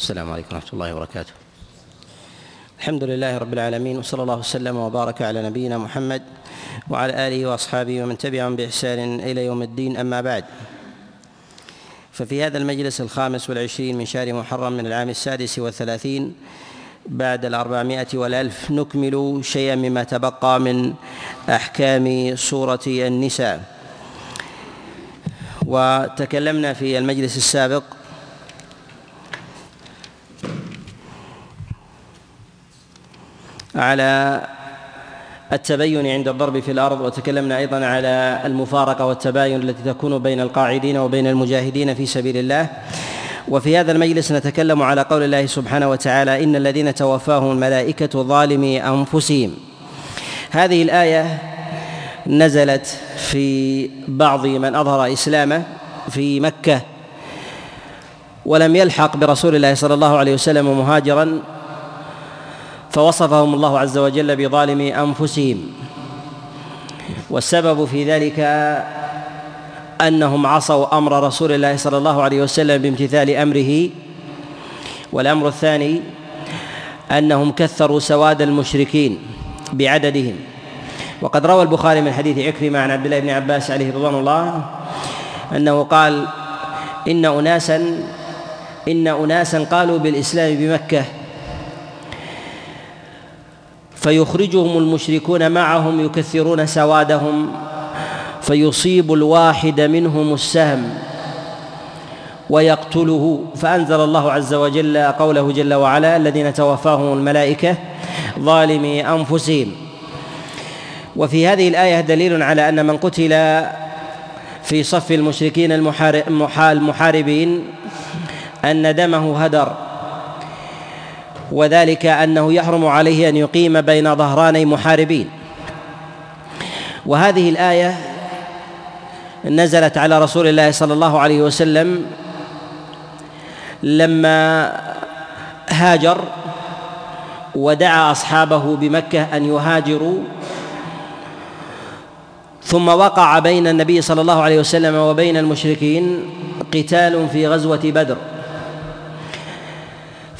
السلام عليكم ورحمة الله وبركاته. الحمد لله رب العالمين وصلى الله وسلم وبارك على نبينا محمد وعلى آله وأصحابه ومن تبعهم بإحسان إلى يوم الدين أما بعد. ففي هذا المجلس الخامس والعشرين من شهر محرم من العام السادس والثلاثين بعد الأربعمائة والألف نكمل شيئا مما تبقى من أحكام سورة النساء. وتكلمنا في المجلس السابق على التبين عند الضرب في الأرض وتكلمنا أيضا على المفارقة والتباين التي تكون بين القاعدين وبين المجاهدين في سبيل الله. وفي هذا المجلس نتكلم على قول الله سبحانه وتعالى إن الذين توفاهم الملائكه ظالمي أنفسهم. هذه الآية نزلت في بعض من أظهر إسلامه في مكة ولم يلحق برسول الله صلى الله عليه وسلم مهاجرا فوصفهم الله عز وجل بظالم أنفسهم. والسبب في ذلك أنهم عصوا أمر رسول الله صلى الله عليه وسلم بامتثال أمره. والأمر الثاني أنهم كثروا سواد المشركين بعددهم. وقد روى البخاري من حديث عكرمة عن عبد الله بن عباس عليه رضوان الله أنه قال إن اناسا إن اناسا قالوا بالإسلام بمكة فيخرجهم المشركون معهم يكثرون سوادهم فيصيب الواحد منهم السهم ويقتله. فأنزل الله عز وجل قوله جل وعلا الذين توفاهم الملائكة ظالمي أنفسهم. وفي هذه الآية دليل على أن من قتل في صف المشركين المحاربين أن دمه هدر. وذلك أنه يحرم عليه أن يقيم بين ظهراني محاربين. وهذه الآية نزلت على رسول الله صلى الله عليه وسلم لما هاجر ودعا أصحابه بمكة أن يهاجروا ثم وقع بين النبي صلى الله عليه وسلم وبين المشركين قتال في غزوة بدر.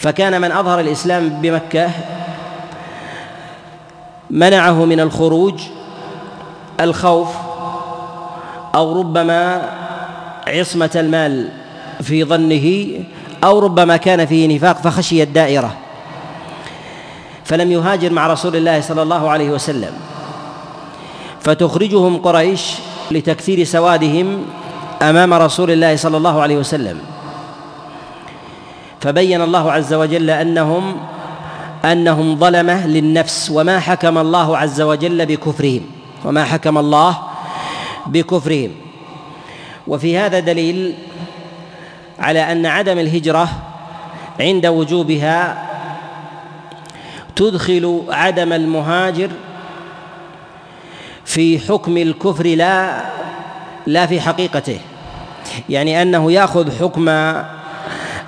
فكان من أظهر الإسلام بمكة منعه من الخروج الخوف أو ربما عصمة المال في ظنه أو ربما كان فيه نفاق فخشي الدائرة. فلم يهاجر مع رسول الله صلى الله عليه وسلم. فتخرجهم قريش لتكثير سوادهم أمام رسول الله صلى الله عليه وسلم. فبين الله عز وجل أنهم أنهم ظلمه للنفس وما حكم الله عز وجل بكفرهم وما حكم الله بكفرهم. وفي هذا دليل على أن عدم الهجرة عند وجوبها تدخل عدم المهاجر في حكم الكفر لا لا في حقيقته. يعني أنه يأخذ حكم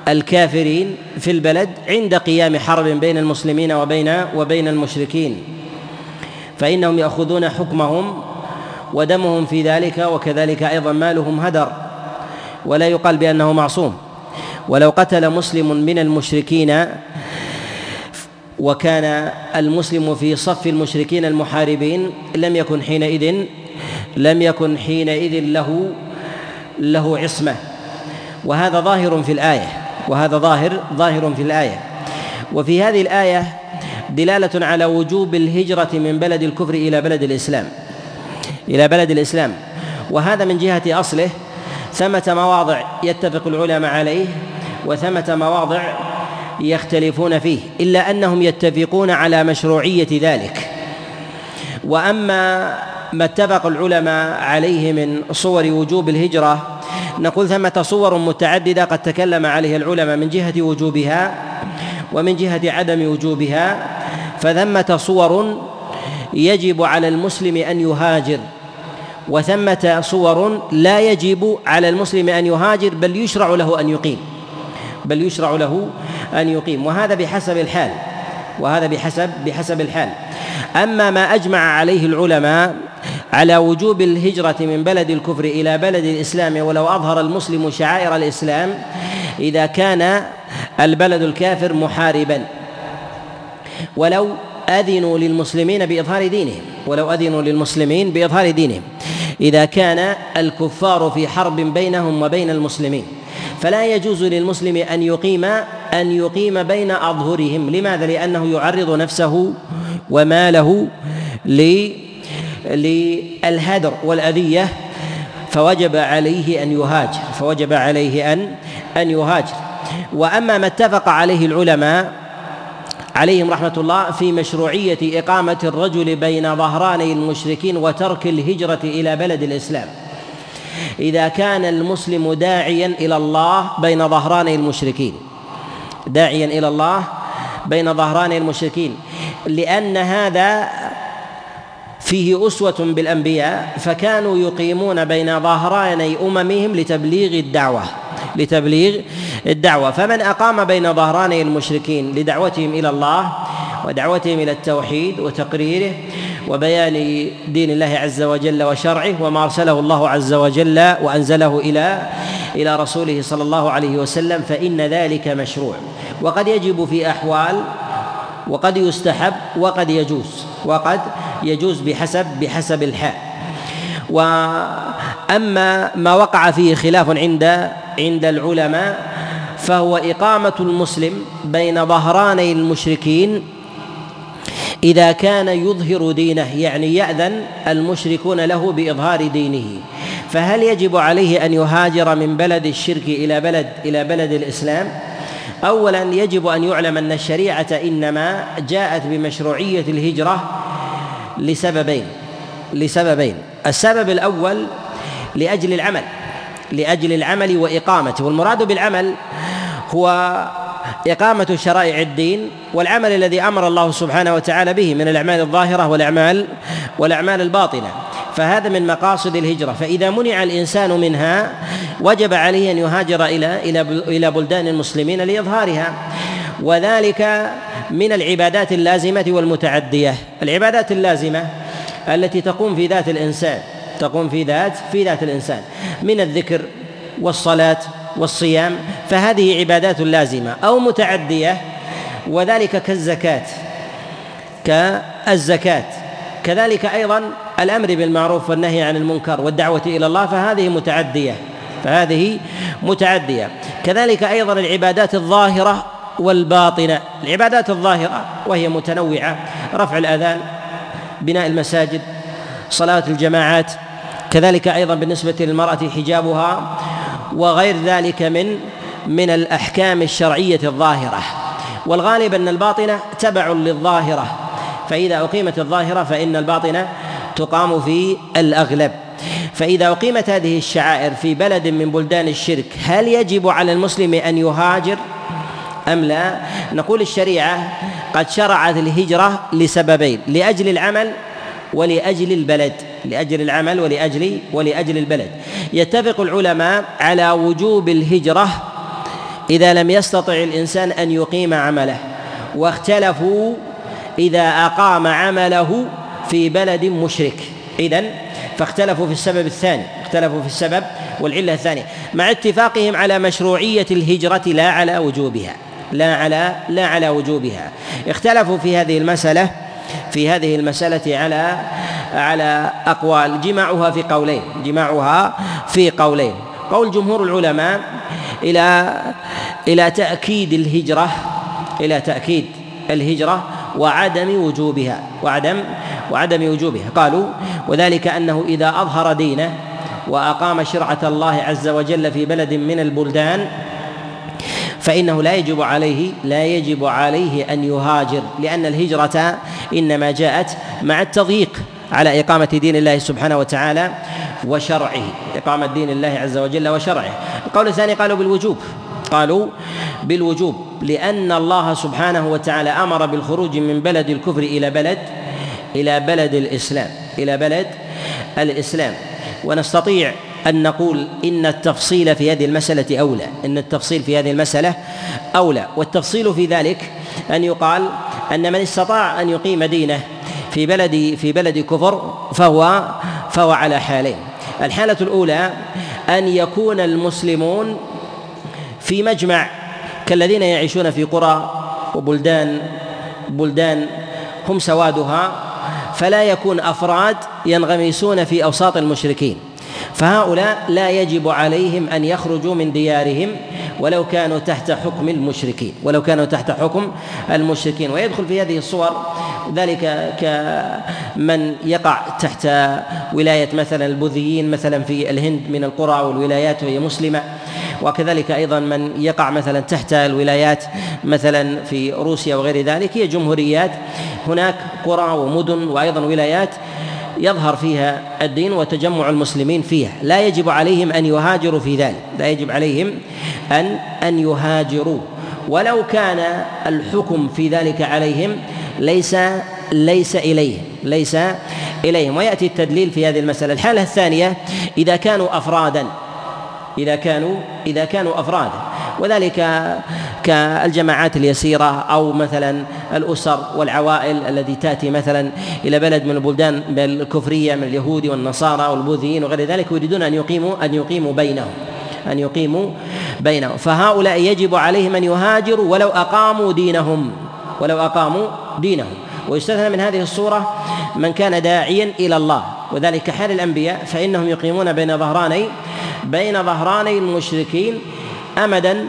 الكافرين في البلد عند قيام حرب بين المسلمين وبين وبين المشركين فإنهم يأخذون حكمهم ودمهم في ذلك وكذلك أيضا مالهم هدر ولا يقال بأنه معصوم. ولو قتل مسلم من المشركين وكان المسلم في صف المشركين المحاربين لم يكن حينئذ لم يكن حينئذ له له عصمة. وهذا ظاهر في الآية. وهذا ظاهر ظاهر في الآية. وفي هذه الآية دلالة على وجوب الهجرة من بلد الكفر إلى بلد الإسلام. إلى بلد الإسلام. وهذا من جهة أصله. ثمة مواضع يتفق العلماء عليه وثمة مواضع يختلفون فيه إلا أنهم يتفقون على مشروعية ذلك. وأما ما اتفق العلماء عليه من صور وجوب الهجرة. نقول ثمة صور متعددة قد تكلم عليها العلماء من جهة وجوبها ومن جهة عدم وجوبها. فثمة صور يجب على المسلم أن يهاجر وثمة صور لا يجب على المسلم أن يهاجر بل يشرع له أن يقيم بل يشرع له أن يقيم وهذا بحسب الحال وهذا بحسب بحسب الحال. أما ما أجمع عليه العلماء على وجوب الهجرة من بلد الكفر إلى بلد الإسلام ولو أظهر المسلم شعائر الإسلام إذا كان البلد الكافر محاربا. ولو أذنوا للمسلمين بإظهار دينهم ولو أذنوا للمسلمين بإظهار دينهم إذا كان الكفار في حرب بينهم وبين المسلمين. فلا يجوز للمسلم أن يقيم أن يقيم بين أظهرهم. لماذا؟ لأنه يعرض نفسه وماله للهدر والأذية فوجب عليه أن يهاجر فوجب عليه أن أن يهاجر. وأما ما اتفق عليه العلماء عليهم رحمة الله في مشروعية إقامة الرجل بين ظهراني المشركين وترك الهجرة إلى بلد الإسلام. إذا كان المسلم داعيا إلى الله بين ظهراني المشركين. داعيا إلى الله بين ظهراني المشركين. لأن هذا فيه أسوة بالأنبياء فكانوا يقيمون بين ظهراني أممهم لتبليغ الدعوة لتبليغ الدعوة. فمن أقام بين ظهراني المشركين لدعوتهم إلى الله ودعوتهم إلى التوحيد وتقريره وبيان دين الله عز وجل وشرعه وما أرسله الله عز وجل وأنزله إلى إلى رسوله صلى الله عليه وسلم فإن ذلك مشروع. وقد يجب في أحوال وقد يستحب وقد يجوز وقد يجوز بحسب بحسب الحال وأما ما وقع فيه خلاف عند عند العلماء فهو إقامة المسلم بين ظهراني المشركين إذا كان يظهر دينه يعني يأذن المشركون له بإظهار دينه. فهل يجب عليه أن يهاجر من بلد الشرك إلى بلد إلى بلد الإسلام؟ اولا يجب أن يعلم أن الشريعة إنما جاءت بمشروعية الهجرة لسببين لسببين. السبب الأول لأجل العمل لأجل العمل وإقامته. والمراد بالعمل هو إقامة شرائع الدين والعمل الذي أمر الله سبحانه وتعالى به من الأعمال الظاهرة والأعمال والأعمال الباطنة. فهذا من مقاصد الهجرة. فإذا منع الإنسان منها وجب عليه أن يهاجر إلى إلى إلى بلدان المسلمين لإظهارها. وذلك من العبادات اللازمة والمتعدية. العبادات اللازمة التي تقوم في ذات الإنسان تقوم في ذات في ذات الإنسان من الذكر والصلاة والصيام فهذه عبادات لازمة أو متعدية وذلك كالزكاة كالزكاة. كذلك أيضا الأمر بالمعروف والنهي عن المنكر والدعوة إلى الله فهذه متعدية فهذه متعدية. كذلك أيضا العبادات الظاهرة والباطنة العبادات الظاهرة وهي متنوعة. رفع الأذان بناء المساجد صلاة الجماعات كذلك أيضا بالنسبة للمرأة حجابها وغير ذلك من من الأحكام الشرعية الظاهرة. والغالب أن الباطنة تبع للظاهرة. فإذا أقيمت الظاهرة فإن الباطنة تقام في الأغلب. فإذا أقيمت هذه الشعائر في بلد من بلدان الشرك هل يجب على المسلم أن يهاجر؟ أم لا؟ نقول الشريعة قد شرعت الهجرة لسببين لأجل العمل ولأجل البلد لأجل العمل ولأجل ولأجل البلد. يتفق العلماء على وجوب الهجرة إذا لم يستطع الإنسان أن يقيم عمله واختلفوا إذا أقام عمله في بلد مشرك. إذن فاختلفوا في السبب الثاني اختلفوا في السبب والعلة الثانية. مع اتفاقهم على مشروعية الهجرة لا على وجوبها. لا على لا على وجوبها. اختلفوا في هذه المسألة في هذه المسألة على على أقوال جماعها في قولين جماعها في قولين. قول جمهور العلماء إلى إلى تأكيد الهجرة إلى تأكيد الهجرة وعدم وجوبها وعدم وعدم وجوبها. قالوا وذلك أنه إذا أظهر دينه وأقام شرعة الله عز وجل في بلد من البلدان فإنه لا يجب عليه لا يجب عليه أن يهاجر لأن الهجرة إنما جاءت مع التضييق على إقامة دين الله سبحانه وتعالى وشرعه إقامة دين الله عز وجل وشرعه. القول الثاني قالوا بالوجوب. قالوا بالوجوب لأن الله سبحانه وتعالى أمر بالخروج من بلد الكفر إلى بلد إلى بلد الإسلام إلى بلد الإسلام. ونستطيع أن نقول إن التفصيل في هذه المسألة أولى إن التفصيل في هذه المسألة أولى. والتفصيل في ذلك أن يقال أن من استطاع أن يقيم دينه في بلد في بلد كفر فهو فهو على حالين. الحالة الأولى أن يكون المسلمون في مجمع كالذين يعيشون في قرى وبلدان بلدان هم سوادها فلا يكون أفراد ينغمسون في أوساط المشركين. فهؤلاء لا يجب عليهم أن يخرجوا من ديارهم ولو كانوا تحت حكم المشركين ولو كانوا تحت حكم المشركين. ويدخل في هذه الصور ذلك كمن يقع تحت ولاية مثلا البوذيين مثلا في الهند من القرى والولايات وهي مسلمة. وكذلك أيضا من يقع مثلا تحت الولايات مثلا في روسيا وغير ذلك. هي جمهوريات هناك قرى ومدن وأيضا ولايات يظهر فيها الدين وتجمع المسلمين فيها. لا يجب عليهم أن يهاجروا في ذلك. لا يجب عليهم ان أن يهاجروا. ولو كان الحكم في ذلك عليهم ليس ليس اليهم ليس إليهم. ويأتي التدليل في هذه المسألة. الحالة الثانية إذا كانوا افرادا إذا كانوا إذا كانوا أفرادا. وذلك كالجماعات اليسيرة أو مثلا الأسر والعوائل التي تأتي مثلا إلى بلد من البلدان الكفرية من اليهود والنصارى والبوذيين وغير ذلك يريدون أن يقيموا أن يقيموا بينهم. أن يقيموا بينهم. فهؤلاء يجب عليهم أن يهاجروا ولو أقاموا دينهم. ولو أقاموا دينهم. ويستثنى من هذه الصورة من كان داعيا إلى الله. وذلك حال الأنبياء فإنهم يقيمون بين ظهراني بين ظهراني المشركين امدا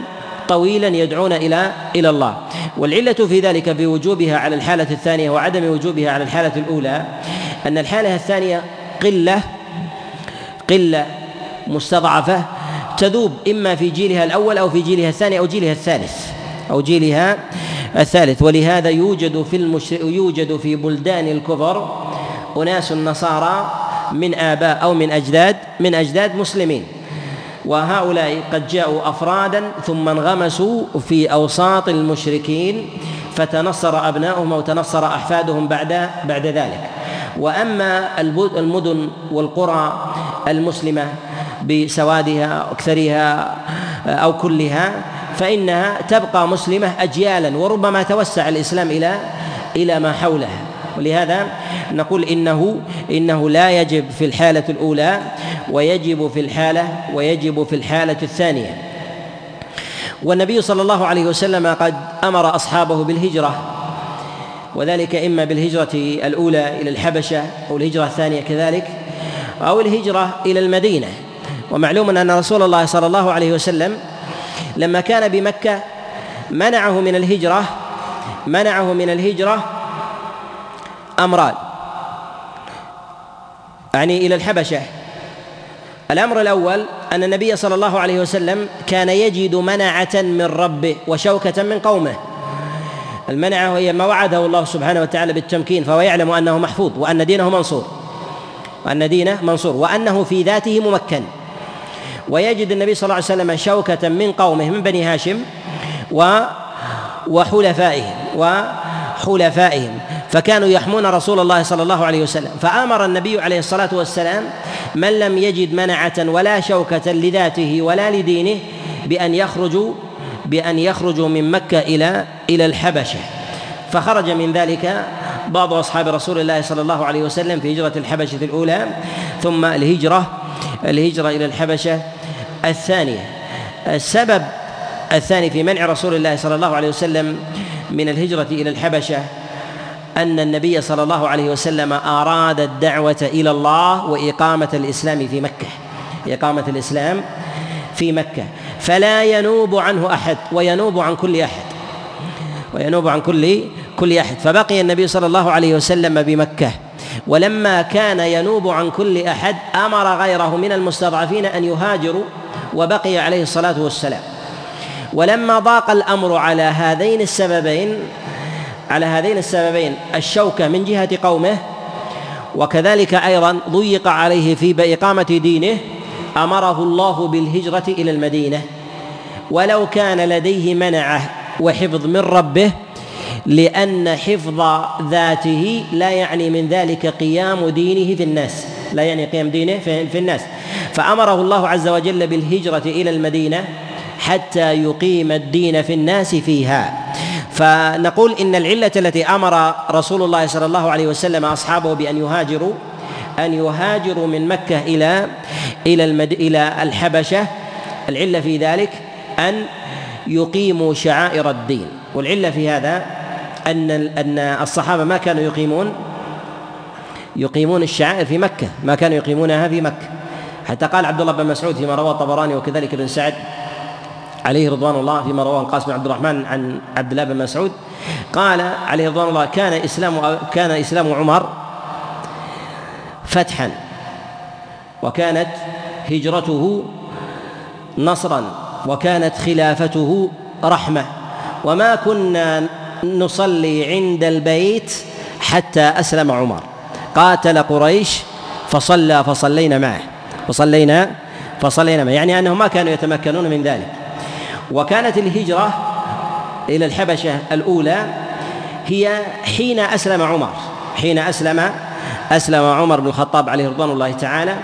طويلا يدعون إلى إلى الله. والعلة في ذلك في وجوبها على الحالة الثانية وعدم وجوبها على الحالة الأولى أن الحالة الثانية قلة قلة مستضعفة تذوب إما في جيلها الأول أو في جيلها الثاني أو جيلها الثالث أو جيلها الثالث. ولهذا يوجد في المشر... يوجد في بلدان الكفر أناس نصارى من آباء أو من اجداد من أجداد مسلمين. وهؤلاء قد جاءوا أفرادا ثم انغمسوا في أوساط المشركين فتنصر أبناؤهم أو تنصر أحفادهم بعد بعد ذلك. وأما المدن والقرى المسلمة بسوادها أكثرها أو كلها فإنها تبقى مسلمة اجيالا وربما توسع الإسلام إلى إلى ما حولها ولهذا نقول انه إنه لا يجب في الحالة الأولى ويجب في الحاله ويجب في الحالة الثانية. والنبي صلى الله عليه وسلم قد أمر أصحابه بالهجرة وذلك إما بالهجرة الأولى إلى الحبشة أو الهجرة الثانية كذلك أو الهجرة إلى المدينة. ومعلوم أن رسول الله صلى الله عليه وسلم لما كان بمكة منعه من الهجره منعه من الهجرة أمران. يعني إلى الحبشة. الأمر الأول أن النبي صلى الله عليه وسلم كان يجد منعة من ربه وشوكة من قومه. المنعة هي ما وعده الله سبحانه وتعالى بالتمكين فهو يعلم أنه محفوظ وأن دينه منصور. وأن دينه منصور وأنه في ذاته ممكن. ويجد النبي صلى الله عليه وسلم شوكة من قومه من بني هاشم و وحلفائهم وحلفائهم فكانوا يحمون رسول الله صلى الله عليه وسلم. فآمر النبي عليه الصلاة والسلام من لم يجد منعة ولا شوكة لذاته ولا لدينه بأن يخرجوا بأن يخرجوا من مكة إلى إلى الحبشة. فخرج من ذلك بعض أصحاب رسول الله صلى الله عليه وسلم في هجرة الحبشة الأولى ثم الهجرة الهجرة إلى الحبشة الثانية. السبب الثاني في منع رسول الله صلى الله عليه وسلم من الهجرة إلى الحبشة أن النبي صلى الله عليه وسلم أراد الدعوة إلى الله وإقامة الإسلام في مكة إقامة الإسلام في مكة. فلا ينوب عنه أحد وينوب عن كل أحد وينوب عن كل كل أحد. فبقي النبي صلى الله عليه وسلم بمكة. ولما كان ينوب عن كل أحد أمر غيره من المستضعفين أن يهاجروا وبقي عليه الصلاة والسلام. ولما ضاق الأمر على هذين السببين على هذين السببين الشوكة من جهة قومه وكذلك أيضا ضيق عليه في إقامة دينه أمره الله بالهجرة إلى المدينة. ولو كان لديه منعة وحفظ من ربه لأن حفظ ذاته لا يعني من ذلك قيام دينه في الناس. لا يعني قيام دينه في الناس. فأمره الله عز وجل بالهجرة إلى المدينة حتى يقيم الدين في الناس فيها. فنقول إن العلة التي أمر رسول الله صلى الله عليه وسلم أصحابه بأن يهاجروا أن يهاجروا من مكة إلى إلى المد... إلى الحبشة العلة في ذلك أن يقيموا شعائر الدين. والعلة في هذا أن أن الصحابة ما كانوا يقيمون يقيمون الشعائر في مكة ما كانوا يقيمونها في مكة. حتى قال عبد الله بن مسعود فيما رواه الطبراني وكذلك ابن سعد عليه رضوان الله فيما رواه القاسم عبد الرحمن عن عبد الله بن مسعود قال عليه رضوان الله كان إسلام كان إسلام عمر فتحا وكانت هجرته نصرا وكانت خلافته رحمة وما كنا نصلي عند البيت حتى أسلم عمر قاتل قريش فصلى فصلينا معه فصلينا فصلينا معه يعني أنهم ما كانوا يتمكنون من ذلك. وكانت الهجرة إلى الحبشة الأولى هي حين أسلم عمر حين أسلم أسلم عمر بن الخطاب عليه رضوان الله تعالى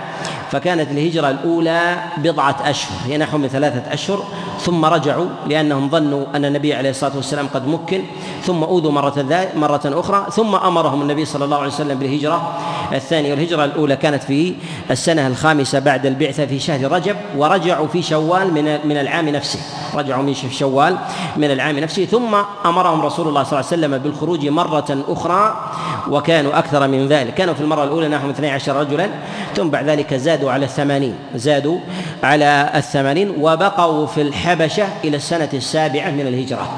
فكانت الهجرة الأولى بضعة أشهر هي نحو من ثلاثة أشهر ثم رجعوا لأنهم ظنوا أن النبي عليه الصلاة والسلام قد مكن ثم أوذوا مرة مرة أخرى ثم أمرهم النبي صلى الله عليه وسلم بالهجرة الثانية. والهجرة الأولى كانت في السنة الخامسة بعد البعثة في شهر رجب ورجعوا في شوال من من العام نفسه. رجعوا من شوال من العام نفسه. ثم أمرهم رسول الله صلى الله عليه وسلم بالخروج مرة أخرى وكانوا أكثر من ذلك. كانوا في المرة الأولى نحو 12 رجلا ثم بعد ذلك زادوا على الثمانين. زادوا على الثمانين وبقوا في الحبشة إلى السنة السابعة من الهجرة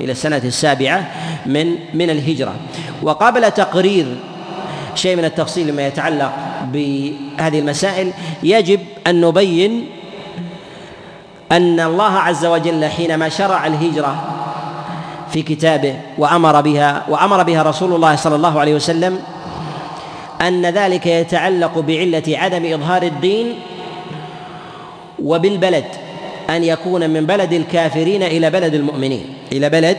إلى السنة السابعة من من الهجرة. وقبل تقرير شيء من التفصيل ما يتعلق بهذه المسائل يجب أن نبين أن الله عز وجل حينما شرع الهجرة في كتابه وأمر بها وأمر بها رسول الله صلى الله عليه وسلم أن ذلك يتعلق بعلة عدم إظهار الدين وبالبلد أن يكون من بلد الكافرين إلى بلد المؤمنين إلى بلد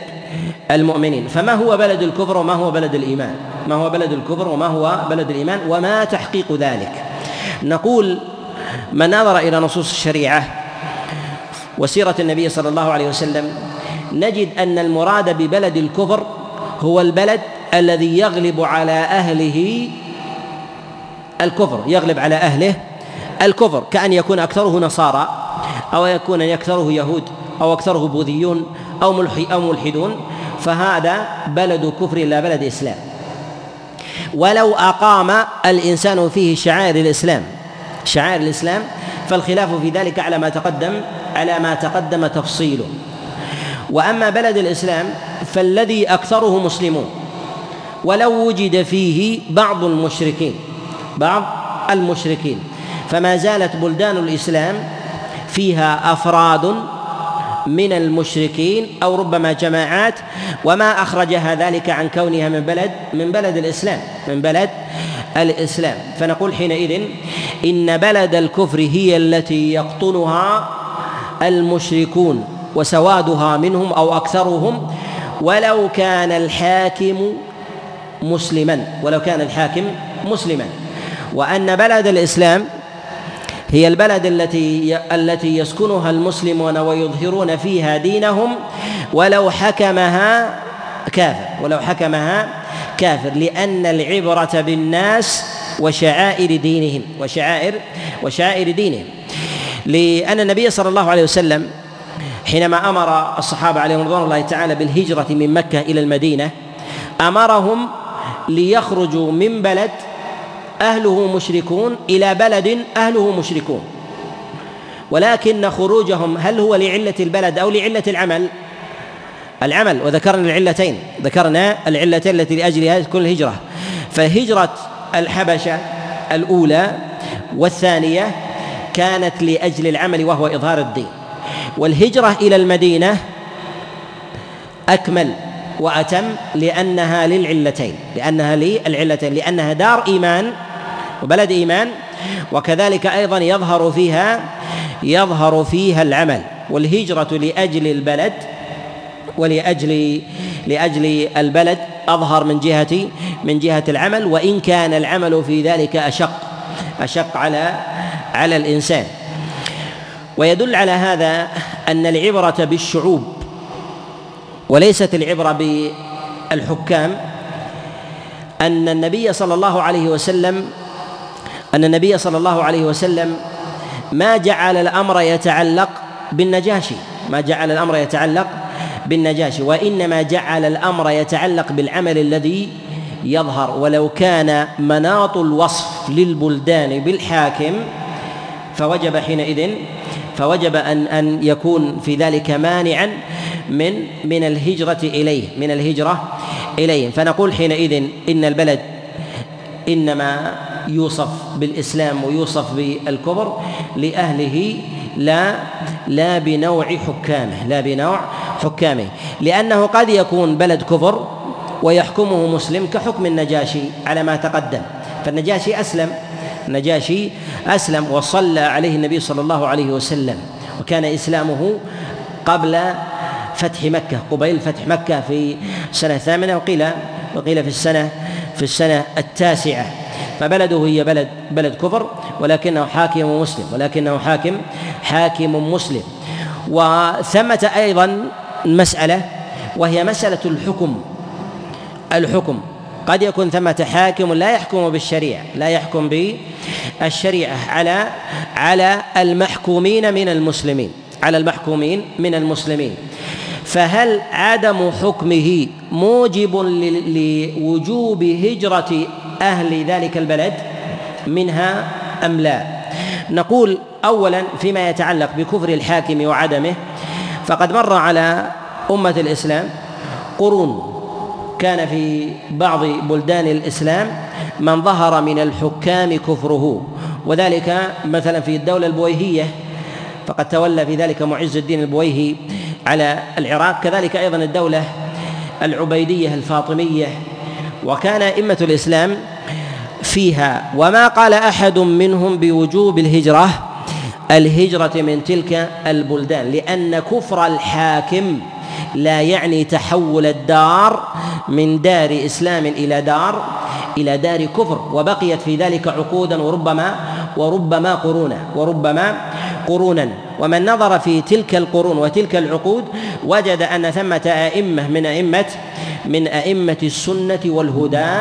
المؤمنين. فما هو بلد الكفر وما هو بلد الإيمان؟ ما هو بلد الكفر وما هو بلد الإيمان؟ وما تحقيق ذلك؟ نقول من نظر إلى نصوص الشريعة وسيرة النبي صلى الله عليه وسلم نجد أن المراد ببلد الكفر هو البلد الذي يغلب على أهله الكفر يغلب على أهله الكفر كأن يكون أكثره نصارى أو يكون أكثره يهود أو أكثره بوذيون أو ملحي أو ملحدون. فهذا بلد كفر لا بلد إسلام. ولو أقام الإنسان فيه شعائر الإسلام شعائر الإسلام فالخلاف في ذلك على ما تقدم على ما تقدم تفصيله. وأما بلد الإسلام فالذي أكثره مسلمون. ولو وجد فيه بعض المشركين بعض المشركين فما زالت بلدان الإسلام فيها أفراد من المشركين أو ربما جماعات وما أخرجها ذلك عن كونها من بلد من بلد الإسلام من بلد الإسلام. فنقول حينئذ إن بلد الكفر هي التي يقطنها المشركون وسوادها منهم أو أكثرهم. ولو كان الحاكم مسلما ولو كان الحاكم مسلما. وأن بلد الإسلام هي البلد التي التي يسكنها المسلمون ويظهرون فيها دينهم ولو حكمها كافر ولو حكمها كافر لأن العبرة بالناس وشعائر دينهم وشعائر وشعائر دينهم. لأن النبي صلى الله عليه وسلم حينما أمر الصحابة عليهم رضوان الله تعالى بالهجرة من مكة إلى المدينة أمرهم ليخرجوا من بلد أهله مشركون إلى بلد أهله مشركون. ولكن خروجهم هل هو لعلة البلد أو لعلة العمل؟ العمل وذكرنا العلتين ذكرنا العلتين التي لأجلها تكون الهجرة. فهجرة الحبشة الأولى والثانية كانت لأجل العمل وهو إظهار الدين. والهجرة إلى المدينة أكمل. وأتم لأنها للعلتين لأنها للعلتين لأنها دار إيمان وبلد إيمان وكذلك أيضا يظهر فيها يظهر فيها العمل والهجرة لأجل البلد ولأجل لأجل البلد أظهر من جهة من جهة العمل وإن كان العمل في ذلك أشق أشق على على الإنسان. ويدل على هذا أن العبرة بالشعوب وليست العبرة بالحكام أن النبي صلى الله عليه وسلم أن النبي صلى الله عليه وسلم ما جعل الأمر يتعلق بالنجاشي ما جعل الأمر يتعلق بالنجاشي وإنما جعل الأمر يتعلق بالعمل الذي يظهر. ولو كان مناط الوصف للبلدان بالحاكم فوجب حينئذ فوجب أن أن يكون في ذلك مانعا من من الهجرة إليه من الهجرة إليهم فنقول حينئذ إن البلد إنما يوصف بالإسلام ويوصف بالكفر لأهله لا لا بنوع حكامه لا بنوع حكامه. لأنه قد يكون بلد كفر ويحكمه مسلم كحكم النجاشي على ما تقدم. فالنجاشي أسلم النجاشي أسلم وصلى عليه النبي صلى الله عليه وسلم. وكان إسلامه قبل فتح مكة قبيل فتح مكة في السنة الثامنة وقيل وقيل في السنة في السنة التاسعة. فبلده هي بلد بلد كفر ولكنه حاكم مسلم ولكنه حاكم حاكم مسلم. وثمة أيضا مسألة وهي مسألة الحكم الحكم. قد يكون ثمة حاكم لا يحكم بالشريعة لا يحكم بالشريعة على على المحكومين من المسلمين على المحكومين من المسلمين. فهل عدم حكمه موجب لوجوب هجرة أهل ذلك البلد منها أم لا؟ نقول أولا فيما يتعلق بكفر الحاكم وعدمه فقد مر على أمة الإسلام قرون. كان في بعض بلدان الإسلام من ظهر من الحكام كفره وذلك مثلا في الدولة البويهية فقد تولى في ذلك معز الدين البويهي على العراق كذلك أيضا الدولة العبيدية الفاطمية. وكان أئمة الإسلام فيها وما قال أحد منهم بوجوب الهجرة الهجرة من تلك البلدان لأن كفر الحاكم لا يعني تحول الدار من دار إسلام إلى دار إلى دار كفر. وبقيت في ذلك عقودا وربما وربما قرونا وربما قرونا. ومن نظر في تلك القرون وتلك العقود وجد أن ثمة أئمة من أئمة من أئمة السنة والهدى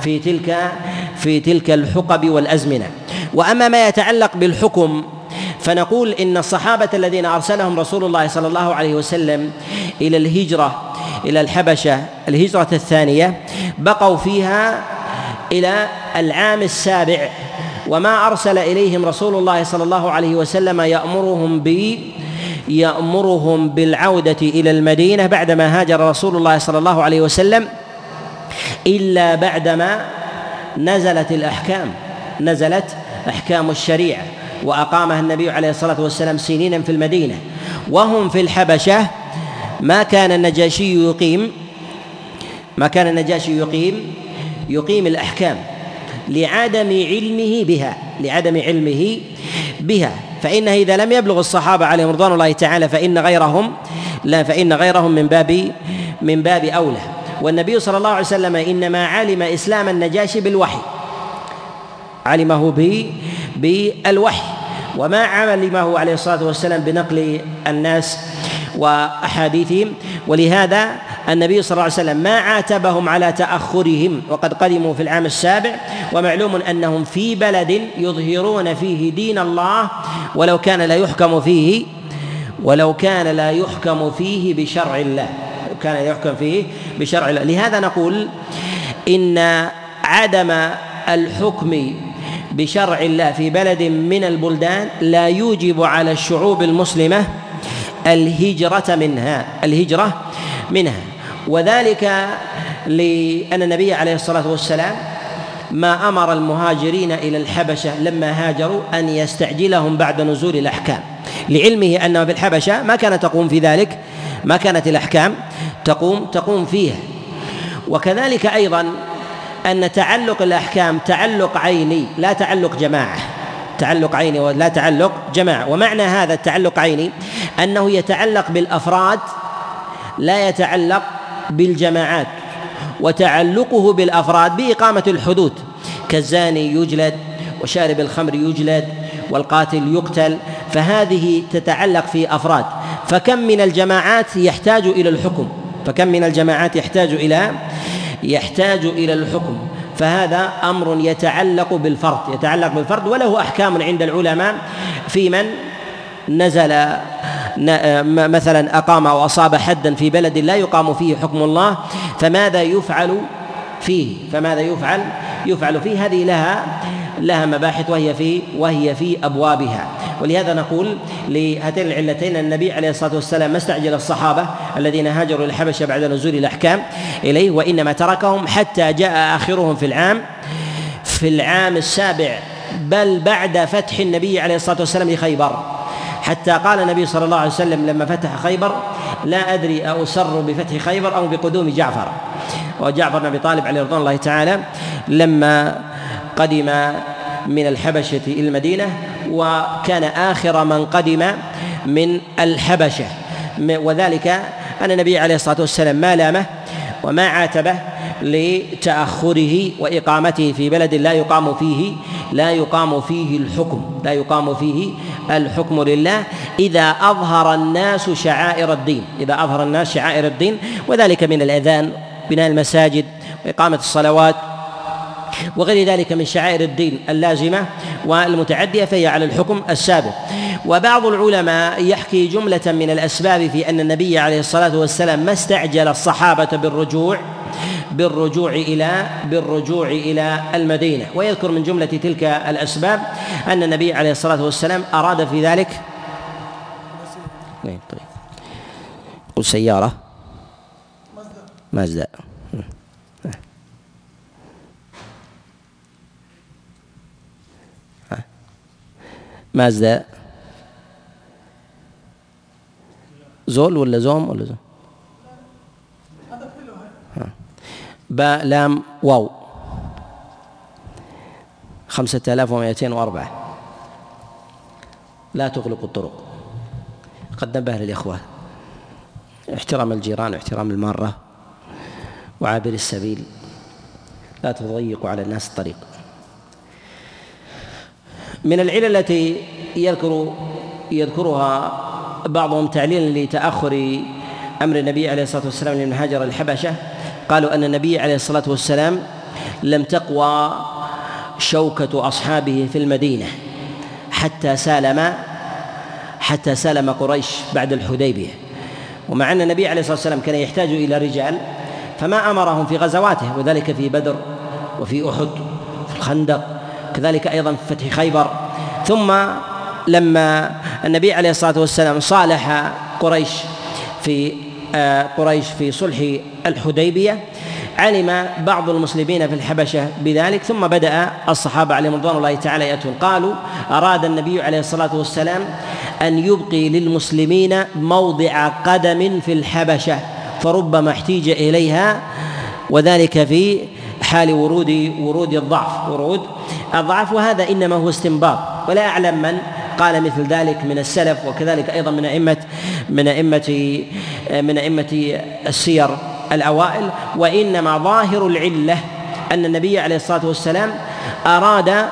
في تلك في تلك الحقب والأزمنة. وأما ما يتعلق بالحكم فنقول إن الصحابة الذين أرسلهم رسول الله صلى الله عليه وسلم إلى الهجرة إلى الحبشة الهجرة الثانية بقوا فيها إلى العام السابع وما أرسل إليهم رسول الله صلى الله عليه وسلم يأمرهم ب يأمرهم بالعودة إلى المدينة بعدما هاجر رسول الله صلى الله عليه وسلم إلا بعدما نزلت الأحكام نزلت أحكام الشريعة وأقامها النبي عليه الصلاة والسلام سنينا في المدينة. وهم في الحبشة ما كان النجاشي يقيم ما كان النجاشي يقيم يقيم الأحكام. لعدم علمه بها لعدم علمه بها. فإنه إذا لم يبلغ الصحابة عليهم رضوان الله تعالى فإن غيرهم لا فإن غيرهم من باب من باب أولى. والنبي صلى الله عليه وسلم إنما علم إسلام النجاشي بالوحي. علمه به بالوحي. وما علمه عليه الصلاة والسلام بنقل الناس وأحاديثهم. ولهذا النبي صلى الله عليه وسلم ما عاتبهم على تأخرهم وقد قدموا في العام السابع ومعلوم أنهم في بلد يظهرون فيه دين الله ولو كان لا يحكم فيه ولو كان لا يحكم فيه بشرع الله كان يحكم فيه بشرع الله. لهذا نقول إن عدم الحكم بشرع الله في بلد من البلدان لا يوجب على الشعوب المسلمة الهجرة منها الهجرة منها. وذلك لأن النبي عليه الصلاة والسلام ما أمر المهاجرين إلى الحبشة لما هاجروا أن يستعجلهم بعد نزول الأحكام. لعلمه أن بالحبشة ما كانت تقوم في ذلك ما كانت الأحكام تقوم تقوم فيها. وكذلك أيضا أن تعلق الأحكام تعلق عيني لا تعلق جماعة. تعلق عيني ولا تعلق جماعة. ومعنى هذا التعلق عيني أنه يتعلق بالأفراد لا يتعلق بالجماعات وتعلقه بالأفراد بإقامة الحدود. كالزاني يجلد وشارب الخمر يجلد والقاتل يقتل فهذه تتعلق في أفراد. فكم من الجماعات يحتاج إلى الحكم؟ فكم من الجماعات يحتاج إلى يحتاج إلى الحكم؟ فهذا أمر يتعلق بالفرد يتعلق بالفرد وله أحكام عند العلماء في من نزل مثلا أقام أو أصاب حدا في بلد لا يقام فيه حكم الله فماذا يفعل فيه؟ فماذا يفعل؟ يفعل فيه هذه لها لها مباحث وهي في وهي في أبوابها. ولهذا نقول لهاتين العلتين النبي عليه الصلاة والسلام ما استعجل الصحابة الذين هاجروا إلى الحبشه بعد نزول الأحكام إليه وإنما تركهم حتى جاء آخرهم في العام في العام السابع بل بعد فتح النبي عليه الصلاة والسلام لخيبر. حتى قال النبي صلى الله عليه وسلم لما فتح خيبر لا أدري أسر بفتح خيبر أو بقدوم جعفر. وجعفر بن أبي طالب عليه رضوان الله تعالى لما قدم من الحبشة إلى المدينة وكان آخر من قدم من الحبشة. وذلك أن النبي عليه الصلاة والسلام ما لامه وما عاتبه لتأخره وإقامته في بلد لا يقام فيه لا يقام فيه الحكم لا يقام فيه الحكم لله. إذا أظهر الناس شعائر الدين إذا أظهر الناس شعائر الدين وذلك من الأذان بناء المساجد وإقامة الصلوات وغير ذلك من شعائر الدين اللازمة والمتعدية فهي على الحكم السابق. وبعض العلماء يحكي جملة من الأسباب في أن النبي عليه الصلاة والسلام ما استعجل الصحابة بالرجوع بالرجوع إلى بالرجوع إلى المدينة ويذكر من جملة تلك الأسباب أن النبي عليه الصلاة والسلام أراد في ذلك طيب قل سيارة مازدا مازدا زول ولا زوم ولا زوم باء لام واو. خمسة آلاف ومائتين وأربعة. لا تغلق الطرق. قد نبه للإخوة احترام الجيران واحترام المارة. وعابر السبيل. لا تضيقوا على الناس الطريق. من العلل التي يذكر يذكرها بعضهم تعليلا لتأخر أمر النبي عليه الصلاة والسلام لمن هاجر الحبشة. قالوا أن النبي عليه الصلاة والسلام لم تقوى شوكة أصحابه في المدينة حتى سالم حتى سالم قريش بعد الحديبية. ومع أن النبي عليه الصلاة والسلام كان يحتاج إلى رجال فما أمرهم في غزواته وذلك في بدر وفي أحد في الخندق كذلك أيضا في فتح خيبر. ثم لما النبي عليه الصلاة والسلام صالح قريش في قريش في صلح الحديبية. علم بعض المسلمين في الحبشة بذلك ثم بدأ الصحابة عليهم رضوان الله تعالى يأتون. قالوا أراد النبي عليه الصلاة والسلام أن يبقي للمسلمين موضع قدم في الحبشة فربما احتيج إليها وذلك في حال ورود ورود الضعف ورود الضعف وهذا إنما هو استنباط. ولا أعلم من قال مثل ذلك من السلف وكذلك أيضا من أئمة من أئمة من أئمة السير الأوائل. وإنما ظاهر العلة أن النبي عليه الصلاة والسلام أراد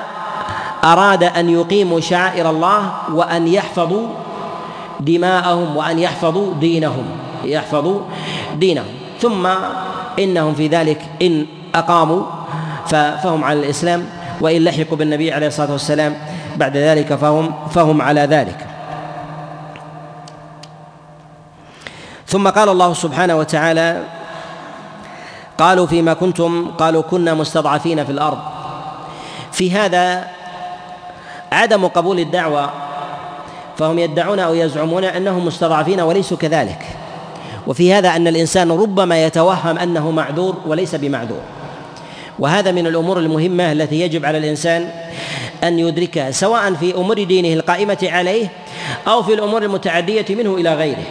أراد أن يقيموا شعائر الله وأن يحفظوا دماءهم وأن يحفظوا دينهم يحفظوا دينهم. ثم إنهم في ذلك إن أقاموا فهم على الإسلام وإن لحقوا بالنبي عليه الصلاة والسلام بعد ذلك فهم فهم على ذلك. ثم قال الله سبحانه وتعالى قالوا فيما كنتم قالوا كنا مستضعفين في الأرض. في هذا عدم قبول الدعوة فهم يدعون أو يزعمون أنهم مستضعفين وليسوا كذلك. وفي هذا أن الإنسان ربما يتوهم أنه معذور وليس بمعذور. وهذا من الأمور المهمة التي يجب على الإنسان أن يدركها سواء في أمور دينه القائمة عليه أو في الأمور المتعدية منه إلى غيره.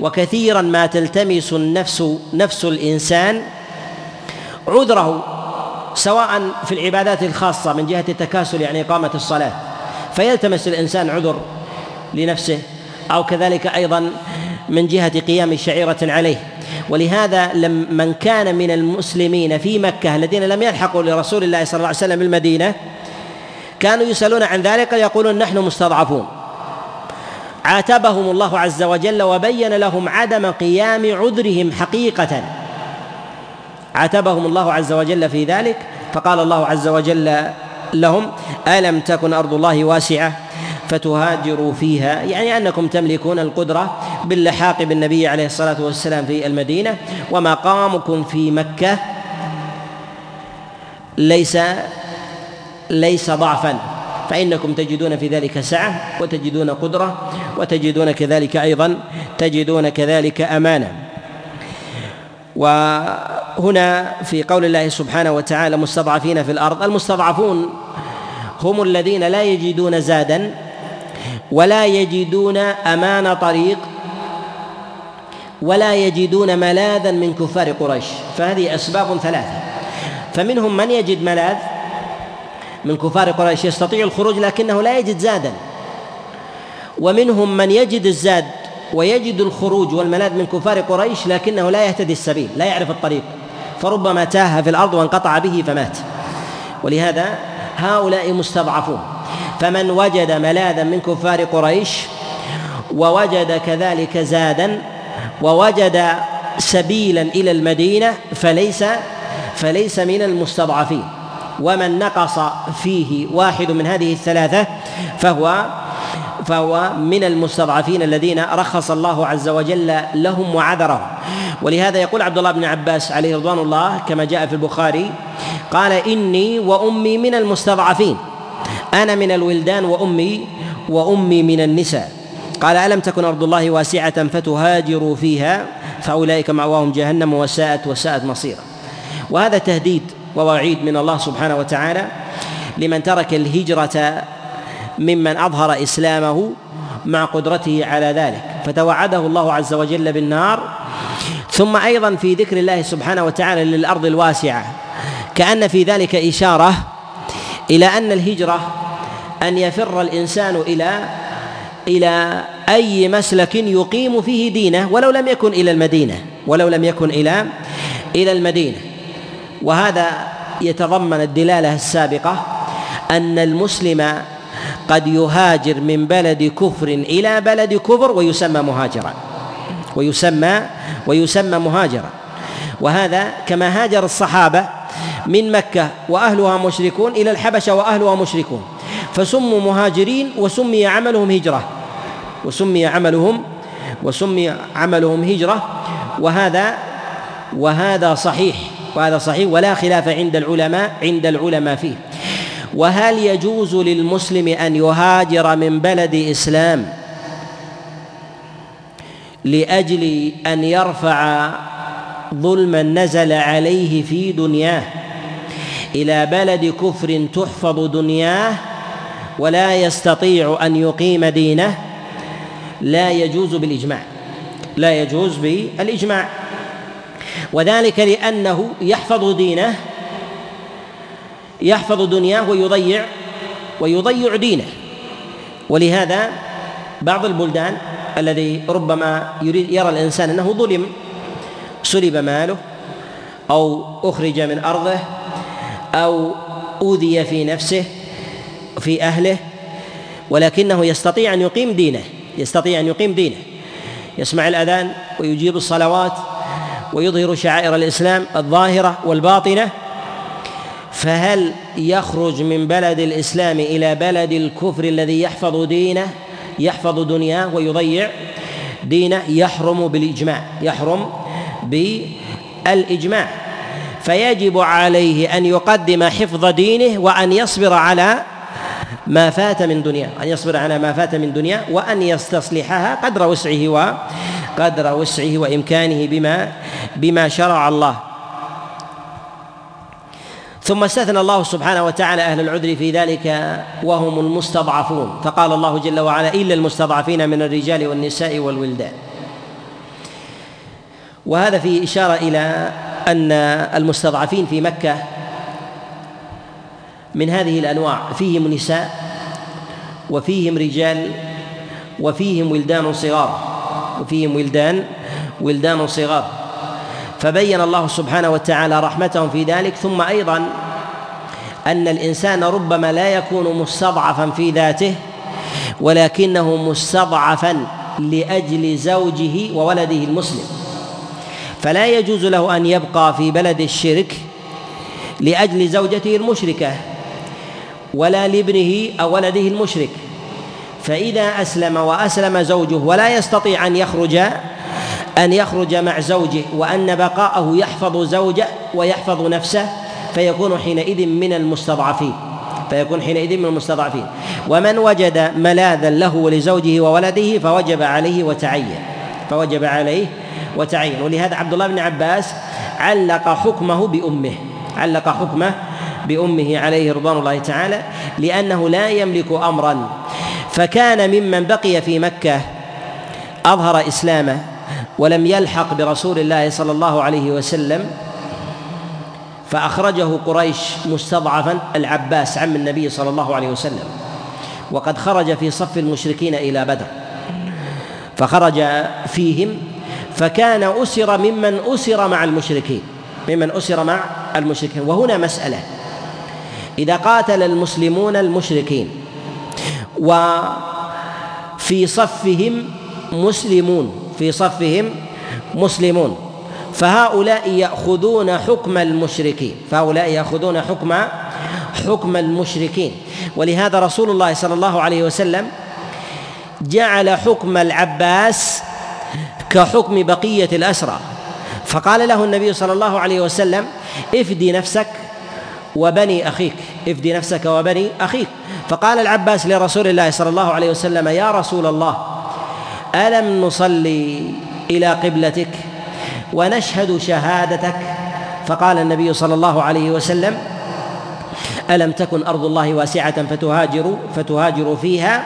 وكثيرا ما تلتمس النفس نفس الإنسان عذره سواء في العبادات الخاصة من جهة التكاسل يعني إقامة الصلاة. فيلتمس الإنسان عذر لنفسه أو كذلك أيضا من جهة قيام شعيرة عليه. ولهذا لم من كان من المسلمين في مكة الذين لم يلحقوا لرسول الله صلى الله عليه وسلم بالمدينة كانوا يسألون عن ذلك يقولون نحن مستضعفون. عاتبهم الله عز وجل وبين لهم عدم قيام عذرهم حقيقة. عاتبهم الله عز وجل في ذلك. فقال الله عز وجل لهم ألم تكن أرض الله واسعة فتهاجروا فيها؟ يعني أنكم تملكون القدرة باللحاق بالنبي عليه الصلاة والسلام في المدينة ومقامكم في مكة ليس ليس ضعفا. فإنكم تجدون في ذلك سعة وتجدون قدرة وتجدون كذلك أيضا تجدون كذلك أمانة. وهنا في قول الله سبحانه وتعالى مستضعفين في الأرض. المستضعفون هم الذين لا يجدون زادا ولا يجدون أمان طريق ولا يجدون ملاذا من كفار قريش. فهذه أسباب ثلاثة. فمنهم من يجد ملاذ؟ من كفار قريش يستطيع الخروج لكنه لا يجد زادا. ومنهم من يجد الزاد ويجد الخروج والملاذ من كفار قريش لكنه لا يهتدي السبيل لا يعرف الطريق. فربما تاه في الأرض وانقطع به فمات. ولهذا هؤلاء مستضعفون. فمن وجد ملاذا من كفار قريش ووجد كذلك زادا ووجد سبيلا إلى المدينة فليس فليس من المستضعفين. ومن نقص فيه واحد من هذه الثلاثة فهو فهو من المستضعفين الذين رخص الله عز وجل لهم وعذرهم. ولهذا يقول عبد الله بن عباس عليه رضوان الله كما جاء في البخاري قال إني وأمي من المستضعفين. أنا من الولدان وأمي وأمي من النساء. قال ألم تكن أرض الله واسعة فتهاجروا فيها؟ فأولئك مأواهم جهنم وساءت وساءت مصيرا. وهذا تهديد ووعيد من الله سبحانه وتعالى لمن ترك الهجرة ممن أظهر إسلامه مع قدرته على ذلك. فتوعده الله عز وجل بالنار. ثم أيضا في ذكر الله سبحانه وتعالى للأرض الواسعة. كأن في ذلك إشارة إلى أن الهجرة أن يفر الإنسان إلى إلى أي مسلك يقيم فيه دينه ولو لم يكن إلى المدينة. ولو لم يكن إلى إلى المدينة. وهذا يتضمن الدلالة السابقة أن المسلم قد يهاجر من بلد كفر إلى بلد كفر ويسمى مهاجرا. ويسمى ويسمى مهاجرا. وهذا كما هاجر الصحابة من مكة وأهلها مشركون إلى الحبشة وأهلها مشركون. فسموا مهاجرين وسمي عملهم هجرة. وسمي عملهم وسمي عملهم هجرة. وهذا وهذا صحيح. وهذا صحيح ولا خلاف عند العلماء عند العلماء فيه. وهل يجوز للمسلم أن يهاجر من بلد إسلام لأجل أن يرفع ظلما نزل عليه في دنياه؟ إلى بلد كفر تحفظ دنياه ولا يستطيع أن يقيم دينه لا يجوز بالإجماع. لا يجوز بالإجماع. وذلك لأنه يحفظ دينه يحفظ دنياه ويضيع ويضيع دينه. ولهذا بعض البلدان الذي ربما يريد يرى الإنسان أنه ظلم سلب ماله أو أخرج من أرضه أو أوذي في نفسه في أهله ولكنه يستطيع أن يقيم دينه يستطيع أن يقيم دينه. يسمع الأذان ويجيب الصلوات ويظهر شعائر الإسلام الظاهرة والباطنة فهل يخرج من بلد الإسلام إلى بلد الكفر الذي يحفظ دينه يحفظ دنياه ويضيع دينه؟ يحرم بالإجماع يحرم بالإجماع. فيجب عليه أن يقدم حفظ دينه وأن يصبر على ما فات من دنياه أن يصبر على ما فات من دنياه وأن يستصلحها قدر وسعه وقدر وسعه وإمكانه بما بما شرع الله. ثم استثنى الله سبحانه وتعالى أهل العذر في ذلك وهم المستضعفون. فقال الله جل وعلا إلا المستضعفين من الرجال والنساء والولدان. وهذا فيه إشارة إلى أن المستضعفين في مكة من هذه الأنواع فيهم نساء وفيهم رجال وفيهم ولدان صغار. وفيهم ولدان ولدان صغار. فبين الله سبحانه وتعالى رحمتهم في ذلك ثم أيضا أن الإنسان ربما لا يكون مستضعفا في ذاته ولكنه مستضعفا لأجل زوجه وولده المسلم. فلا يجوز له أن يبقى في بلد الشرك لأجل زوجته المشركة ولا لابنه أو ولده المشرك. فإذا أسلم وأسلم زوجه ولا يستطيع أن يخرج أن يخرج مع زوجه وأن بقاءه يحفظ زوجه ويحفظ نفسه فيكون حينئذ من المستضعفين. فيكون حينئذ من المستضعفين. ومن وجد ملاذا له ولزوجه وولده فوجب عليه وتعين. فوجب عليه وتعين. ولهذا عبد الله بن عباس علق حكمه بأمه. علق حكمه بأمه عليه رضوان الله تعالى لأنه لا يملك أمرا فكان ممن بقي في مكة أظهر إسلامه ولم يلحق برسول الله صلى الله عليه وسلم فأخرجه قريش مستضعفا العباس عم النبي صلى الله عليه وسلم وقد خرج في صف المشركين إلى بدر فخرج فيهم فكان أسر ممن أسر مع المشركين ممن أسر مع المشركين وهنا مسألة إذا قاتل المسلمون المشركين وفي صفهم مسلمون في صفهم مسلمون. فهؤلاء يأخذون حكم المشركين فهؤلاء يأخذون حكم حكم المشركين. ولهذا رسول الله صلى الله عليه وسلم جعل حكم العباس كحكم بقية الأسرى. فقال له النبي صلى الله عليه وسلم افدي نفسك وبني أخيك افدي نفسك وبني أخيك. فقال العباس لرسول الله صلى الله عليه وسلم يا رسول الله ألم نصلي إلى قبلتك ونشهد شهادتك؟ فقال النبي صلى الله عليه وسلم ألم تكن أرض الله واسعة فتهاجروا فتهاجروا فيها؟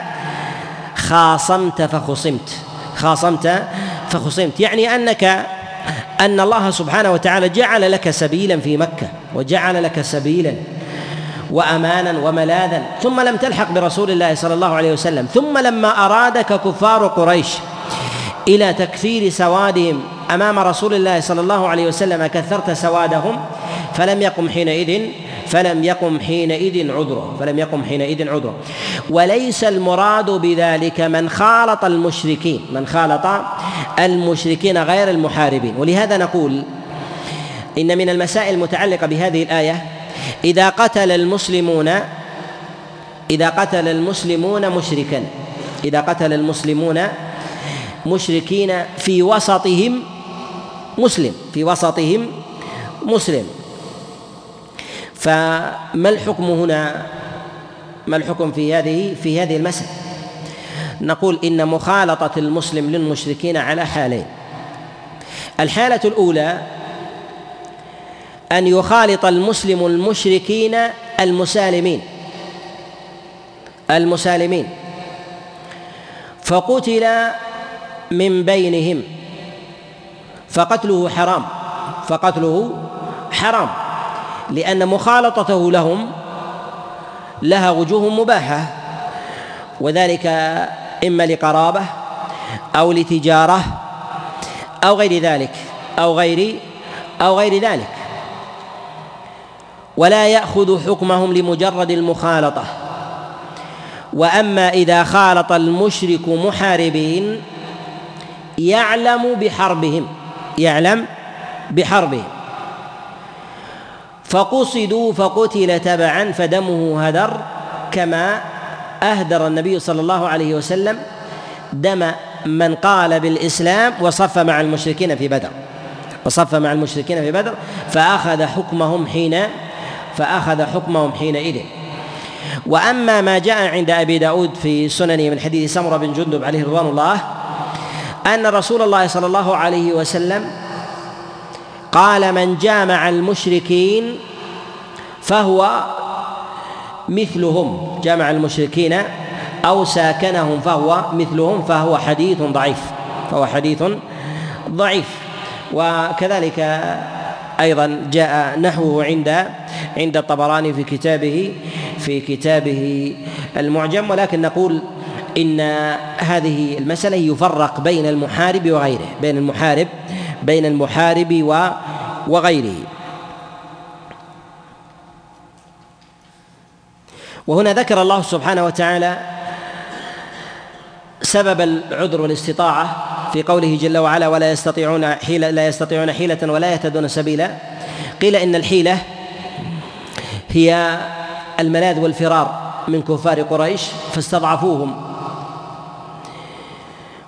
خاصمت فخصمت خاصمت فخصمت. يعني أنك أن الله سبحانه وتعالى جعل لك سبيلا في مكة وجعل لك سبيلا. وأمانا وملاذا ثم لم تلحق برسول الله صلى الله عليه وسلم ثم لما أرادك كفار قريش إلى تكثير سوادهم أمام رسول الله صلى الله عليه وسلم كثرت سوادهم فلم يقم حينئذ فلم يقم حينئذ عذره فلم يقم حينئذ عذره. وليس المراد بذلك من خالط المشركين من خالط المشركين غير المحاربين. ولهذا نقول إن من المسائل المتعلقة بهذه الآية إذا قتل المسلمون إذا قتل المسلمون مشركا. إذا قتل المسلمون مشركين في وسطهم مسلم في وسطهم مسلم. فما الحكم هنا؟ ما الحكم في هذه في هذه المسألة؟ نقول إن مخالطة المسلم للمشركين على حالين. الحالة الأولى أن يخالط المسلم المشركين المسالمين. المسالمين. فقتل من بينهم. فقتله حرام. فقتله حرام. لأن مخالطته لهم لها وجوه مباحة. وذلك إما لقرابة أو لتجارة أو غير ذلك. أو غير أو غير ذلك. ولا يأخذ حكمهم لمجرد المخالطة. وأما إذا خالط المشرك محاربين يعلم بحربهم يعلم بحربهم. فقصدوا فقتل تبعا فدمه هدر كما أهدر النبي صلى الله عليه وسلم دم من قال بالإسلام وصف مع المشركين في بدر. وصف مع المشركين في بدر فأخذ حكمهم حين فأخذ حكمهم حينئذ. وأما ما جاء عند أبي داود في سننه من حديث سمرة بن جندب عليه رضوان الله أن رسول الله صلى الله عليه وسلم قال من جامع المشركين فهو مثلهم. جمع المشركين أو ساكنهم فهو مثلهم فهو حديث ضعيف فهو حديث ضعيف. وكذلك أيضا جاء نحوه عند عند الطبراني في كتابه في كتابه المعجم ولكن نقول إن هذه المسألة يفرق بين المحارب وغيره بين المحارب بين المحارب وغيره. وهنا ذكر الله سبحانه وتعالى سبب العذر والاستطاعة في قوله جل وعلا ولا يستطيعون حيلة لا يستطيعون حيلة ولا يهتدون سبيلا. قيل إن الحيلة هي الملاذ والفرار من كفار قريش فاستضعفوهم.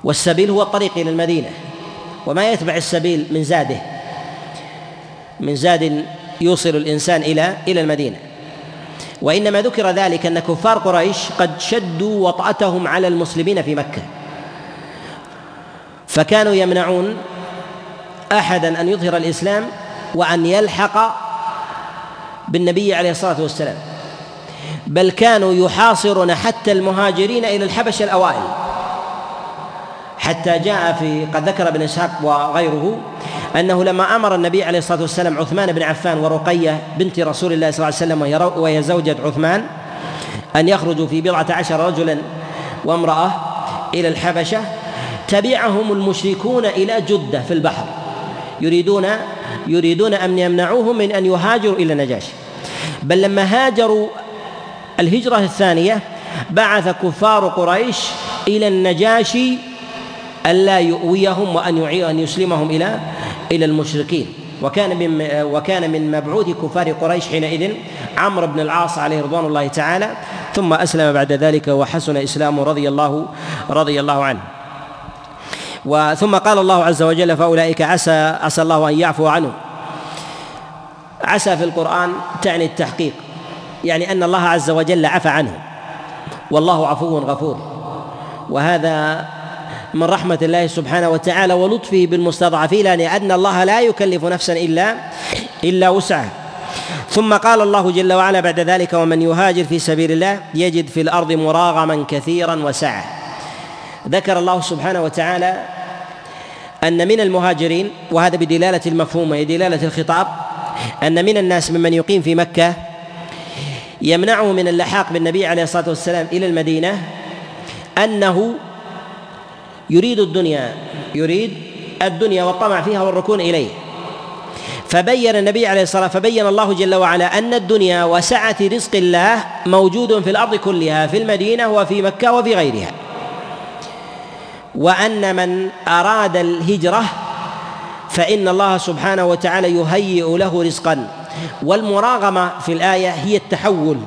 والسبيل هو الطريق إلى المدينة. وما يتبع السبيل من زاده من زاد يوصل الإنسان إلى إلى المدينة. وإنما ذكر ذلك أن كفار قريش قد شدوا وطأتهم على المسلمين في مكة. فكانوا يمنعون أحدا أن يظهر الإسلام وأن يلحق بالنبي عليه الصلاة والسلام. بل كانوا يحاصرون حتى المهاجرين إلى الحبشة الأوائل. حتى جاء في قد ذكر ابن إسحاق وغيره أنه لما أمر النبي عليه الصلاة والسلام عثمان بن عفان ورقية بنت رسول الله صلى الله عليه وسلم وهي زوجة عثمان أن يخرجوا في بضعة عشر رجلا وامرأة إلى الحبشة تبعهم المشركون إلى جدة في البحر. يريدون يريدون أن يمنعوهم من أن يهاجروا إلى النجاشي بل لما هاجروا الهجرة الثانية بعث كفار قريش إلى النجاشي ألا يؤويهم وأن أن يسلمهم إلى إلى المشركين. وكان من وكان من مبعوث كفار قريش حينئذ عمرو بن العاص عليه رضوان الله تعالى ثم أسلم بعد ذلك وحسن إسلامه رضي الله رضي الله عنه. وثم قال الله عز وجل فأولئك عسى عسى الله أن يعفو عنه عسى في القرآن تعني التحقيق يعني أن الله عز وجل عفى عنه والله عفو غفور. وهذا من رحمة الله سبحانه وتعالى ولطفه بالمستضعفين لأن الله لا يكلف نفسا إلا إلا وسعها ثم قال الله جل وعلا بعد ذلك ومن يهاجر في سبيل الله يجد في الأرض مراغما كثيرا وسعة. ذكر الله سبحانه وتعالى أن من المهاجرين وهذا بدلالة المفهوم وهي دلالة الخطاب أن من الناس ممن يقيم في مكة يمنعه من اللحاق بالنبي عليه الصلاة والسلام إلى المدينة أنه يريد الدنيا يريد الدنيا والطمع فيها والركون إليه. فبين النبي عليه الصلاة فبين الله جل وعلا أن الدنيا وسعة رزق الله موجود في الأرض كلها في المدينة وفي مكة وفي غيرها. وأن من أراد الهجرة فإن الله سبحانه وتعالى يهيئ له رزقا. والمراغمة في الآية هي التحول.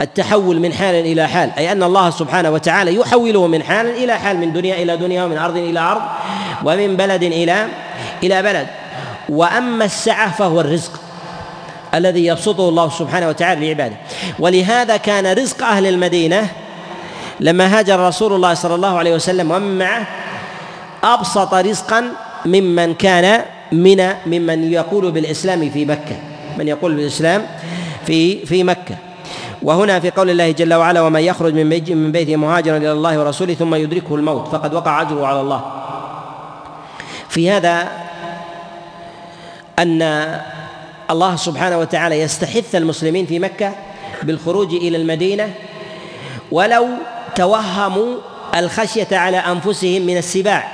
التحول من حال إلى حال أي أن الله سبحانه وتعالى يحوله من حال إلى حال من دنيا إلى دنيا ومن أرض إلى أرض ومن بلد إلى إلى بلد. وأما السعة فهو الرزق الذي يبسطه الله سبحانه وتعالى لعباده. ولهذا كان رزق أهل المدينة لما هاجر رسول الله صلى الله عليه وسلم ومن معه أبسط رزقا ممن كان من ممن يقول بالإسلام في مكة من يقول بالإسلام في في مكة. وهنا في قول الله جل وعلا ومن يخرج من من بيته مهاجرا إلى الله ورسوله ثم يدركه الموت فقد وقع أجره على الله. في هذا أن الله سبحانه وتعالى يستحث المسلمين في مكة بالخروج إلى المدينة ولو توهموا الخشية على أنفسهم من السباع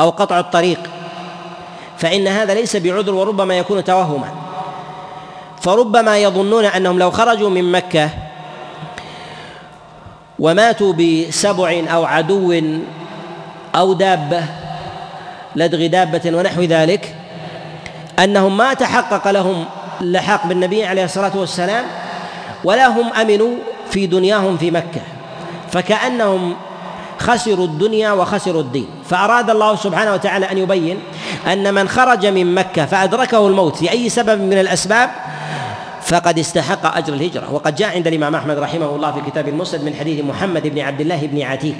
أو قطع الطريق. فإن هذا ليس بعذر وربما يكون توهما. فربما يظنون أنهم لو خرجوا من مكة وماتوا بسبع أو عدو أو دابة لدغ دابة ونحو ذلك أنهم ما تحقق لهم اللحاق بالنبي عليه الصلاة والسلام ولا هم أمنوا في دنياهم في مكة. فكأنهم خسروا الدنيا وخسروا الدين. فأراد الله سبحانه وتعالى أن يبين أن من خرج من مكة فأدركه الموت لأي سبب من الأسباب فقد استحق أجر الهجرة. وقد جاء عند الإمام أحمد رحمه الله في كتاب المسند من حديث محمد بن عبد الله بن عتيك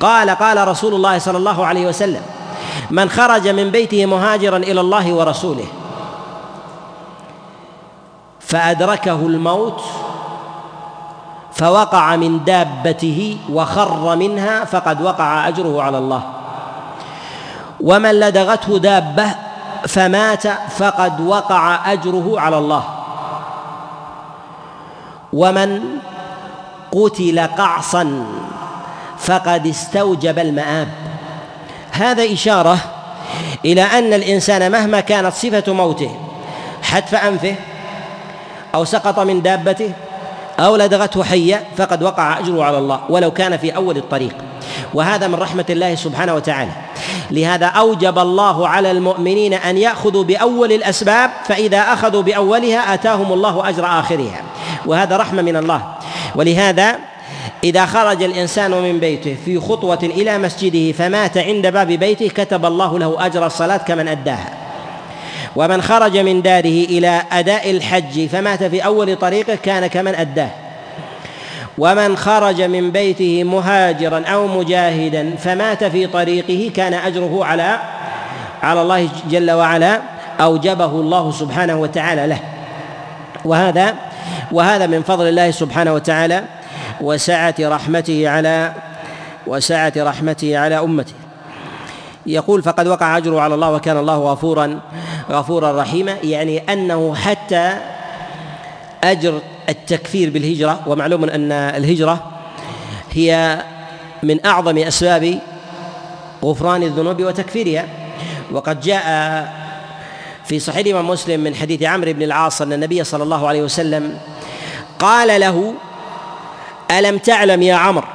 قال قال رسول الله صلى الله عليه وسلم من خرج من بيته مهاجرا إلى الله ورسوله فأدركه الموت فوقع من دابته وخر منها فقد وقع أجره على الله. ومن لدغته دابة فمات فقد وقع أجره على الله. ومن قتل قعصا فقد استوجب المآب. هذا إشارة إلى أن الإنسان مهما كانت صفة موته حتف أنفه أو سقط من دابته أو لدغته حية فقد وقع أجره على الله ولو كان في أول الطريق. وهذا من رحمة الله سبحانه وتعالى. لهذا أوجب الله على المؤمنين أن يأخذوا بأول الأسباب فإذا أخذوا بأولها آتاهم الله أجر آخرها. وهذا رحمة من الله. ولهذا إذا خرج الإنسان من بيته في خطوة إلى مسجده فمات عند باب بيته كتب الله له أجر الصلاة كمن أداها. ومن خرج من داره إلى أداء الحج فمات في أول طريقه كان كمن أداه. ومن خرج من بيته مهاجرا أو مجاهدا فمات في طريقه كان أجره على على الله جل وعلا أوجبه الله سبحانه وتعالى له. وهذا وهذا من فضل الله سبحانه وتعالى وسعة رحمته على وسعة رحمته على أمته. يقول فقد وقع أجره على الله وكان الله غفورا غفورا رحيما يعني أنه حتى أجر التكفير بالهجرة ومعلوم أن الهجرة هي من أعظم أسباب غفران الذنوب وتكفيرها. وقد جاء في صحيح الإمام مسلم من حديث عمرو بن العاص أن النبي صلى الله عليه وسلم قال له ألم تعلم يا عمرو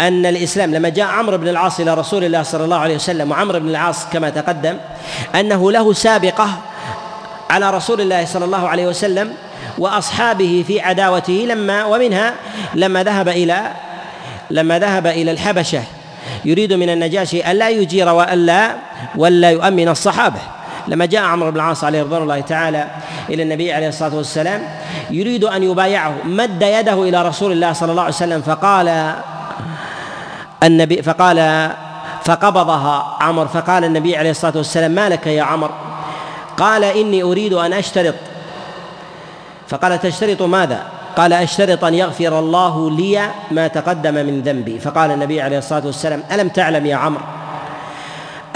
أن الإسلام لما جاء عمرو بن العاص إلى رسول الله صلى الله عليه وسلم وعمرو بن العاص كما تقدم أنه له سابقة على رسول الله صلى الله عليه وسلم وأصحابه في عداوته لما ومنها لما ذهب إلى لما ذهب إلى الحبشة. يريد من النجاشي ألا يجير وألا ولا يؤمن الصحابة. لما جاء عمرو بن العاص عليه رضوان الله تعالى إلى النبي عليه الصلاة والسلام يريد أن يبايعه. مد يده إلى رسول الله صلى الله عليه وسلم فقال النبي فقال فقبضها عمر فقال النبي عليه الصلاة والسلام ما لك يا عمر؟ قال إني أريد أن أشترط. فقال تشترط ماذا؟ قال أشترط أن يغفر الله لي ما تقدم من ذنبي. فقال النبي عليه الصلاة والسلام ألم تعلم يا عمرو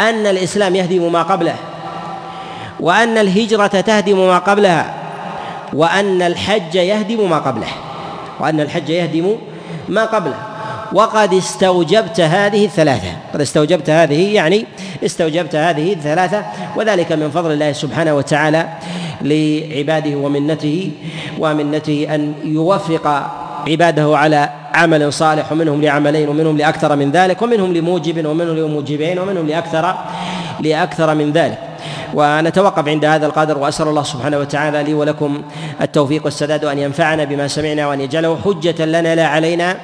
أن الإسلام يهدم ما قبله وأن الهجرة تهدم ما قبلها وأن الحج يهدم ما قبله وأن الحج يهدم ما قبله؟ وقد استوجبت هذه الثلاثة. قد استوجبت هذه يعني استوجبت هذه الثلاثة وذلك من فضل الله سبحانه وتعالى لعباده ومنته ومنته أن يوفق عباده على عمل صالح ومنهم لعملين ومنهم لأكثر من ذلك ومنهم لموجب ومنهم لموجبين ومنهم لأكثر لأكثر من ذلك. ونتوقف عند هذا القدر وأسأل الله سبحانه وتعالى لي ولكم التوفيق والسداد وأن ينفعنا بما سمعنا وأن يجعله حجة لنا لا علينا.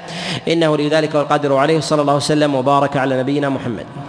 إنه لذلك والقادر عليه صلى الله وسلم وبارك على نبينا محمد.